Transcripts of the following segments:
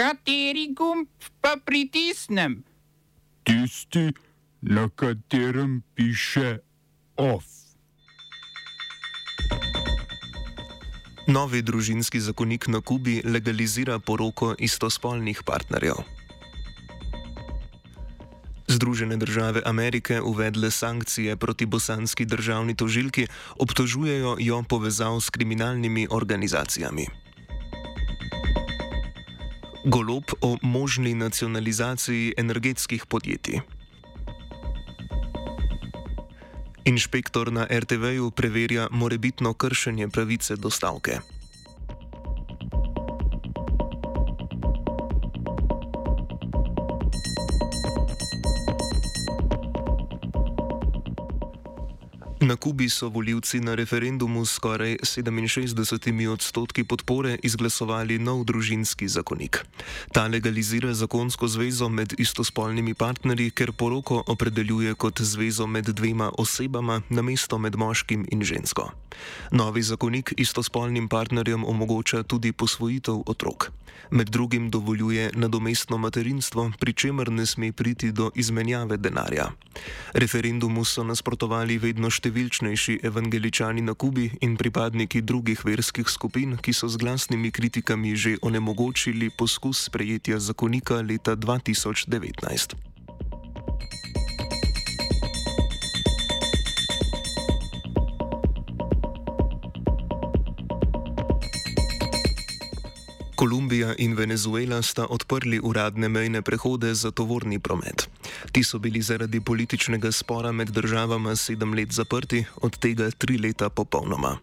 Kateri gumb pa pritisnem? Tisti, na katerem piše OF. Novi družinski zakonik na Kubi legalizira poroko istospolnih partnerjev. Združene države Amerike uvedle sankcije proti bosanski državni tožilki, obtožujejo jo povezav s kriminalnimi organizacijami. Golob o možni nacionalizaciji energetskih podjetij. Inšpektor na RTV-ju preverja morebitno kršenje pravice do stavke. Na Kubi so voljivci na referendumu s skoraj 67 odstotki podpore izglasovali nov družinski zakonik. Ta legalizira zakonsko zvezo med istospolnimi partnerji, ker poroko opredeljuje kot zvezo med dvema osebama, namesto med moškim in žensko. Novi zakonik istospolnim partnerjem omogoča tudi posvojitev otrok. Med drugim dovoljuje nadomestno materinstvo, pri čemer ne sme priti do izmenjave denarja. Referendumu so nasprotovali vedno številčnejši evangeličani na Kubi in pripadniki drugih verskih skupin, ki so z glasnimi kritikami že onemogočili poskus sprejetja zakonika leta 2019. Kolumbija in Venezuela sta odprli uradne mejne prehode za tovorni promet. Ti so bili zaradi političnega spora med državama sedem let zaprti, od tega tri leta popolnoma.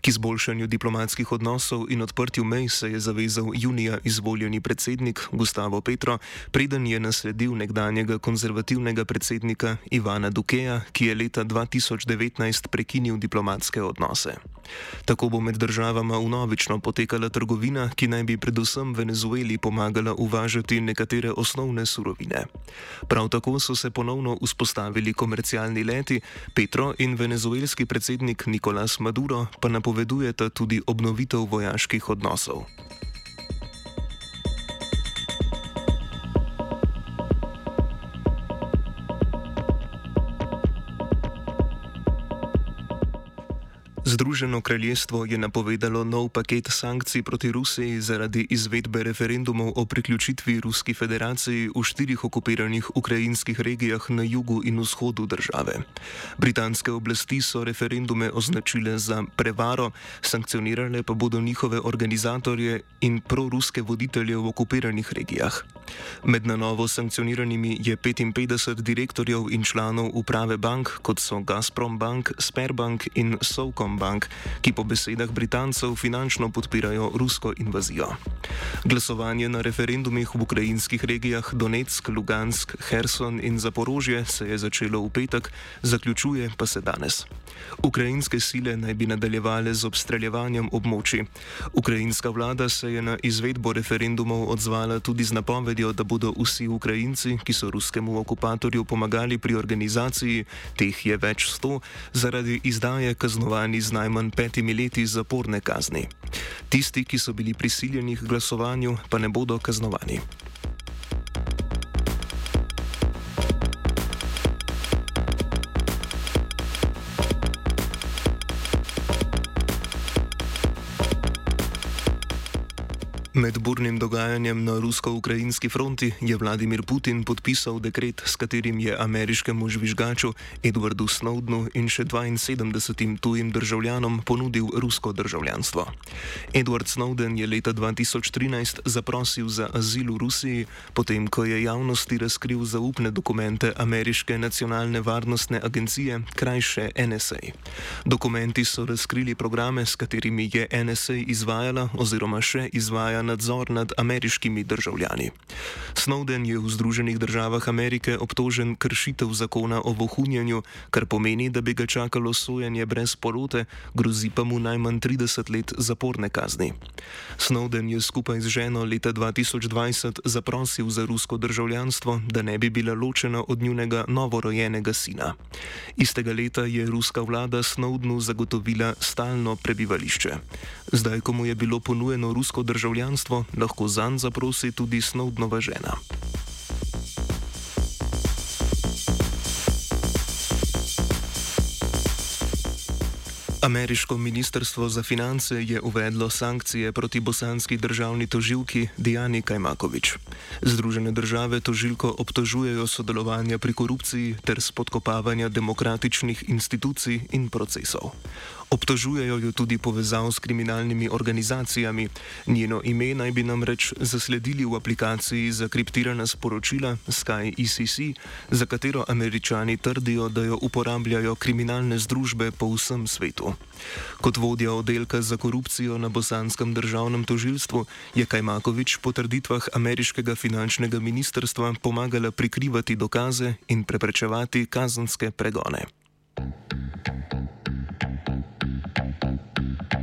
K izboljšanju diplomatskih odnosov in odprtju mej se je zavezal junija izvoljeni predsednik Gustavo Petro, preden je nasledil nekdanjega konzervativnega predsednika Ivana Dukeja, ki je leta 2019 prekinil diplomatske odnose. Tako bo med državama unovično potekala trgovina, ki naj bi predvsem Venezueli pomagala uvažati nekatere osnovne surovine. Prav tako so se ponovno vzpostavili komercialni leti, Petro in venezuelski predsednik Nicolás Maduro pa napovedujeta tudi obnovitev vojaških odnosov. Združeno kraljestvo je napovedalo nov paket sankcij proti Rusiji zaradi izvedbe referendumov o priključitvi Ruski federaciji v štirih okupiranih ukrajinskih regijah na jugu in vzhodu države. Britanske oblasti so referendume označile za prevaro, sankcionirale pa bodo njihove organizatorje in proruske voditelje v okupiranih regijah. Med na novo sankcioniranimi je 55 direktorjev in članov uprave bank, kot so Gazprom Bank, Sperbank in Sovkom Bank, ki po besedah Britancev finančno podpirajo rusko invazijo. Glasovanje na referendumih v ukrajinskih regijah Donetsk, Lugansk, Herson in Zaporožje se je začelo v petek, zaključuje pa se danes. Ukrajinske sile naj bi nadaljevale z obstreljevanjem območij. Ukrajinska vlada se je na izvedbo referendumov odzvala tudi z napovedjo, da bodo vsi Ukrajinci, ki so ruskemu okupatorju pomagali pri organizaciji, teh je več sto, zaradi izdaje kaznovani z najmanj petimi leti zaporne kazni. Tisti, ki so bili prisiljeni k glasovanju, pa ne bodo kaznovani. Med burnim dogajanjem na rusko-ukrajinski fronti je Vladimir Putin podpisal dekret, s katerim je ameriškemu žvižgaču Edwardu Snowdenu in še 72 tujim državljanom ponudil rusko državljanstvo. Edward Snowden je leta 2013 zaprosil za azil v Rusiji, potem ko je javnosti razkril zaupne dokumente ameriške nacionalne varnostne agencije, krajše NSA. Dokumenti so razkrili programe, s katerimi je NSA izvajala oziroma še izvaja nadzor nad ameriškimi državljani. Snowden je v Združenih državah Amerike obtožen kršitev zakona o vohunjanju, kar pomeni, da bi ga čakalo sojenje brez porote, grozi pa mu najmanj 30 let zaporne kazni. Snowden je skupaj z ženo leta 2020 zaprosil za rusko državljanstvo, da ne bi bila ločena od njunega novorojenega sina. Istega leta je ruska vlada Snowdenu zagotovila stalno prebivališče. Zdaj, ko mu je bilo ponujeno rusko državljanstvo, članstvo, lahko zanj zaprosi tudi Snowdnova žena. Ameriško ministrstvo za finance je uvedlo sankcije proti bosanski državni tožilki Dijani Kajmakovič. Združene države tožilko obtožujejo sodelovanja pri korupciji ter spodkopavanja demokratičnih institucij in procesov. Obtožujejo jo tudi povezav s kriminalnimi organizacijami. Njeno ime naj bi namreč zasledili v aplikaciji za kriptirana sporočila Sky ECC, za katero američani trdijo, da jo uporabljajo kriminalne združbe po vsem svetu. Kot vodja oddelka za korupcijo na bosanskem državnem tožilstvu je Kajmakovič po trditvah ameriškega finančnega ministrstva pomagala prikrivati dokaze in preprečevati kazenske pregone.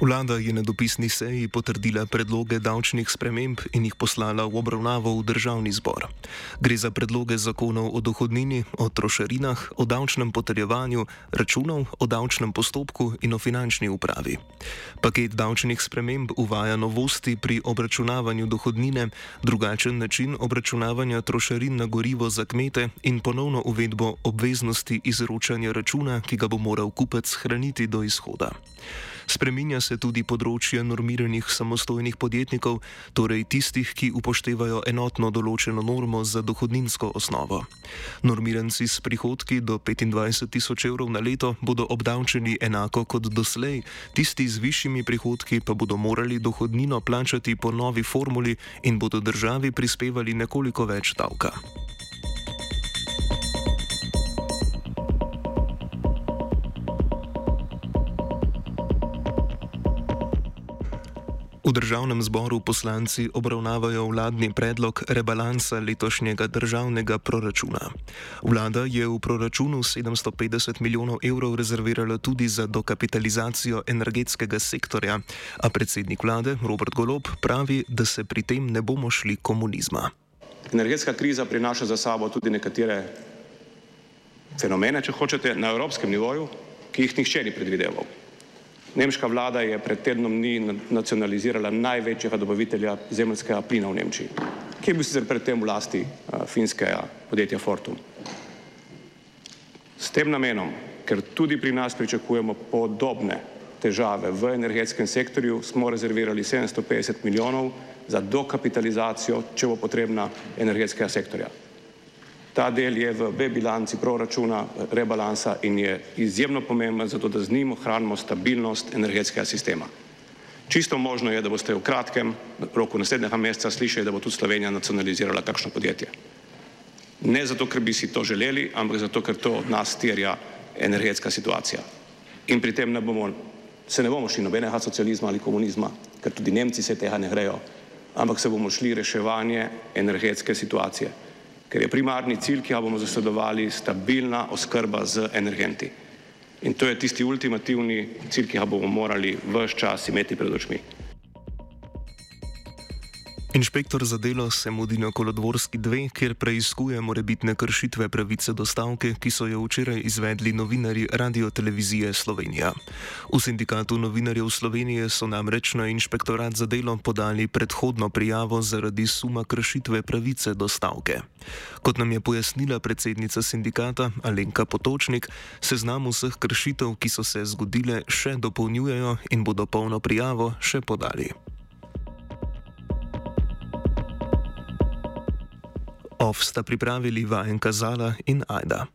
Vlada je na dopisni seji potrdila predloge davčnih sprememb in jih poslala v obravnavo v državni zbor. Gre za predloge zakonov o dohodnini, o trošarinah, o davčnem potrjevanju, računov, o davčnem postopku in o finančni upravi. Paket davčnih sprememb uvaja novosti pri obračunavanju dohodnine, drugačen način obračunavanja trošarin na gorivo za kmete in ponovno uvedbo obveznosti izročanja računa, ki ga bo moral kupec hraniti do izhoda. Spreminja se tudi področje normiranih samostojnih podjetnikov, torej tistih, ki upoštevajo enotno določeno normo za dohodninsko osnovo. Normiranci s prihodki do 25 tisoč evrov na leto bodo obdavčeni enako kot doslej, tisti z višjimi prihodki pa bodo morali dohodnino plačati po novi formuli in bodo državi prispevali nekoliko več davka. V državnem zboru poslanci obravnavajo vladni predlog rebalansa letošnjega državnega proračuna. Vlada je v proračunu 750 milijonov evrov rezervirala tudi za dokapitalizacijo energetskega sektorja, a predsednik vlade Robert Golob pravi, da se pri tem ne bomo šli komunizma. Energetska kriza prinaša za sabo tudi nekatere fenomene, če hočete, na evropskem nivoju, ki jih nihče ni predvideval. Nemška vlada je pred tednom dni nacionalizirala največjega dobavitelja zemeljskega plina v Nemčiji, ki je bil sicer predtem v lasti finskega podjetja Fortum. S tem namenom, ker tudi pri nas pričakujemo podobne težave v energetskem sektorju, smo rezervirali 750 milijonov za dokapitalizacijo, če bo potrebna, energetskega sektorja. Ta del je v B bilanci proračuna rebalansa in je izjemno pomemben, zato da z njim ohranimo stabilnost energetskega sistema. Čisto možno je, da boste v kratkem roku naslednjega meseca slišali, da bo tudi Slovenija nacionalizirala kakšno podjetje. Ne zato, ker bi si to želeli, ampak zato, ker to od nas terja energetska situacija. In pri tem ne bomo, se ne bomo šli nobenega socializma ali komunizma, ker tudi Nemci se tega ne grejo, ampak se bomo šli reševanje energetske situacije ker je primarni cilj, ki ga bomo zasledovali, stabilna oskrba z energenti. In to je tisti ultimativni cilj, ki ga bomo morali vse čas imeti pred očmi. Inšpektor za delo se mudi na kolodvorski dve, kjer preizkuje morebitne kršitve pravice do stavke, ki so jo včeraj izvedli novinari Radio Televizije Slovenija. V sindikatu novinarjev Slovenije so namreč na inšpektorat za delo podali predhodno prijavo zaradi suma kršitve pravice do stavke. Kot nam je pojasnila predsednica sindikata Alenka Potočnik, seznam vseh kršitev, ki so se zgodile, še dopolnjujejo in bodo polno prijavo še podali. OF sta pripravili vajenka Zala in Ajda.